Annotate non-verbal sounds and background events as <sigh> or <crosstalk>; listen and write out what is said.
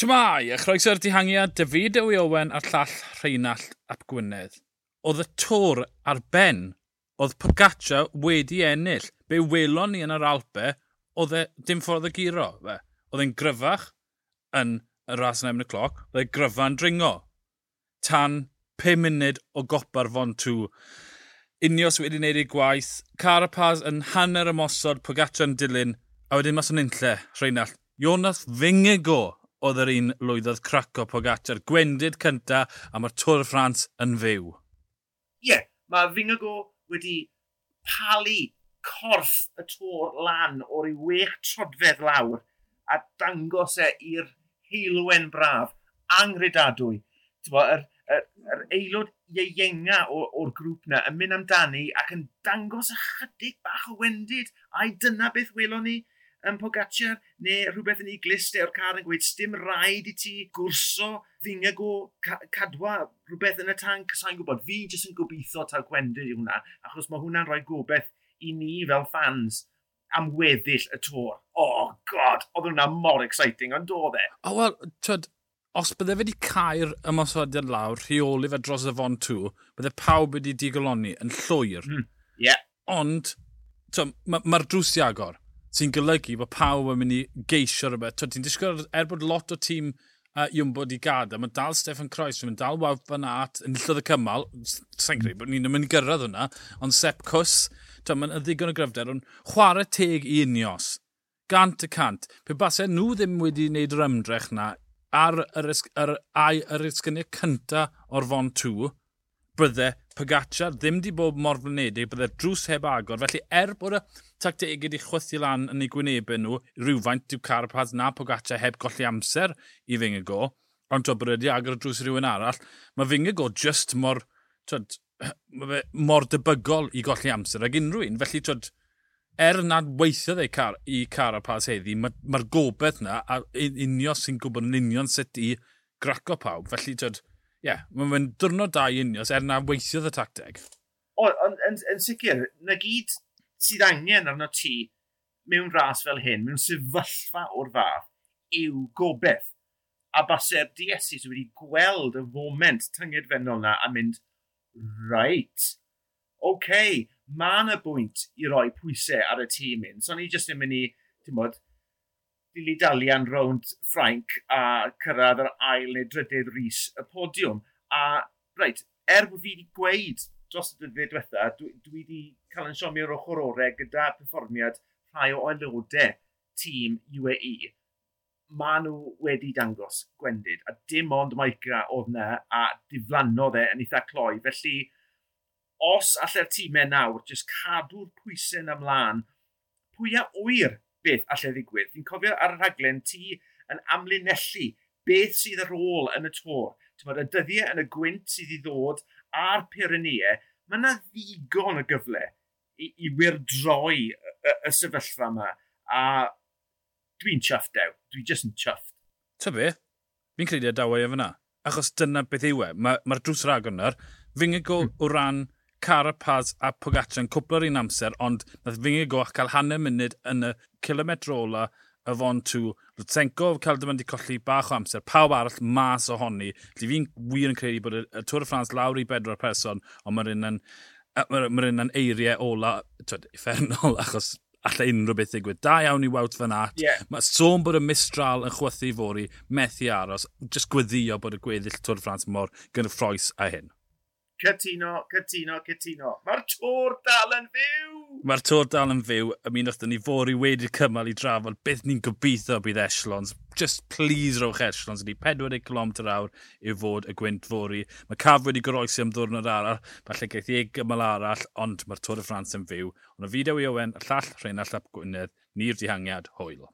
Siamai, a chroeso'r dihangiad, David Ewy Owen a'r llall Rheinald Ap Gwynedd. Oedd y tor ar ben, oedd Pogaccia wedi ennill. Be welon ni yn yr Alpe, oedd e dim ffordd y giro. Fe. Oedd e'n gryfach yn y ras yn efo'n y cloc, oedd e gryfa'n dringo. Tan 5 munud o gopa'r fon tŵ. Unios wedi wneud ei gwaith, Carapaz yn hanner ymosod, Pogaccia yn dilyn, a wedyn mas o'n unlle, Rheinald. Jonas Fingego oedd yr un lwyddodd craco Pogacar. Gwendid cynta a mae'r Tôr Ffrans yn fyw. Ie, yeah, mae Fingago wedi palu corff y tôr lan o'r i wech trodfedd lawr a dangos e i'r heilwen braf angredadwy. Yr, yr, yr aelod ieienga o'r grŵp na yn mynd amdani ac yn dangos ychydig bach o wendid a'i dyna beth welon ni yn Pogacar neu rhywbeth yn ei glist o'r car yn gweud sdim rhaid i ti gwrso ddingeg o cadwa rhywbeth yn y tank sa'n gwybod. Fi jyst yn gobeithio taw gwendid i hwnna achos mae hwnna'n rhoi gobeith i ni fel fans am weddill y tŵr. Oh god, oedd hwnna mor exciting, ond oedd e. O, oh, wel, twyd, os bydde fe wedi cael ymosodiad lawr, rheoli fe dros y fon tŵ, bydde pawb wedi digoloni yn llwyr. Mm, yeah. Ond, mae'r ma drws i agor sy'n golygu bod pawb yn mynd i geisio rhywbeth. Ti'n disgwyl er bod lot o tîm uh, Iwmbo wedi gada, mae dal Stefan Croes, mae'n dal wawf fan at, yn llydd y cymal, sa'n credu bod ni'n mynd i gyrraedd hwnna, ond Sepp Cws, mae'n ddigon o gryfder, ond chwarae teg i unios, gant y cant. Pe basau nhw ddim wedi wneud yr ymdrech na ar yr, ar, ar, ar, ar, ar, ar, ar, ar, ar, ar, Pogacar ddim di bod mor flynedig, bydde drws heb agor. Felly er bod y tacteg wedi chwythu lan yn eu gwynebau nhw, rhywfaint yw Carapaz na Pogacar heb golli amser i fy y go, ond to bod wedi agor y drws i rhywun arall, mae fy y go just mor, twyd, <clears throat> mor debygol i golli amser ag unrhyw un. Felly, twyd, er nad weithiodd ei car, i Carapaz heddi, mae'r ma, ma gobeith na, a unio sy'n gwybod yn union sut i graco pawb. Felly, twyd, yeah, mae'n dwrnod da i unio, er na weithiodd y tacteg. O, yn, yn, yn sicr, na gyd sydd angen arno ti mewn ras fel hyn, mewn sefyllfa o'r fath, yw gobeith. A baser Diesus wedi gweld y foment tyngedfennol na a mynd, right, oce, okay, mae yna bwynt i roi pwysau ar y tîm un. So, ni jyst yn mynd i, ti'n bod, dili Dalian rownd Ffrainc a cyrraedd yr ail neu drydydd rhys y podiwm. A, reit, er bod fi wedi gweud dros y dyddiau diwetha, dwi, dwi wedi cael yn siomio o'r ochr orau gyda perfformiad rhai o aelodau tîm UAE. Maen nhw wedi dangos gwendid, a dim ond Maica oedd yna a diflannodd e yn eitha cloi. Felly, os allai'r tîmau nawr jyst cadw'r pwysau ymlaen, pwy a wyr beth allai ddigwydd. Fi'n cofio ar y rhaglen ti yn amlinellu beth sydd ar ôl yn y tor. Tymod, y dyddiau yn y gwynt sydd i ddod a'r Pyrenea, mae yna ddigon o gyfle i, i wirdroi y, y, y sefyllfa yma. A dwi'n chuffed dew. Dwi'n just yn chuffed. Ta be? Fi'n credu a dawai efo yna. Achos dyna beth yw e. Mae'r ma, drws rhag yna. Fy'n o ran Carapaz a Pogacar yn cwpl un amser, ond nath fyngau goch cael hanner munud yn y kilometr ola y fon tŵ. Lutsenko cael dyma wedi colli bach o amser, pawb arall mas ohoni. Lly fi'n wir yn credu bod y, y Tŵr y Ffrans lawr i bedwar person, ond mae'r un yn, mae un yn eiriau ola, twyd, effernol, <laughs> achos allai unrhyw beth ddigwydd. Da iawn i wawt fan at. Yeah. Mae sôn bod y mistral yn chwythu i fori, methu aros, jyst gweddio bod y gweddill Tŵr y Ffrans mor gyda a hyn. Cytuno, cytuno, cytuno. Mae'r tor dal yn fyw! Mae'r tor dal yn fyw. mi wrthyn ni fori wedi cymal i drafod beth ni'n gobeithio bydd echelons. Just please rowch echelons Ydy 40 km awr i fod y gwynt fori. Mae caf wedi goroesi am ddwrnod arall. Falle gaeth i gymal arall, ond mae'r Tor y Ffrans yn fyw. Ond y fideo i Owen, y llall Rheinald Ap Gwynedd, ni'r dihangiad, hwyl.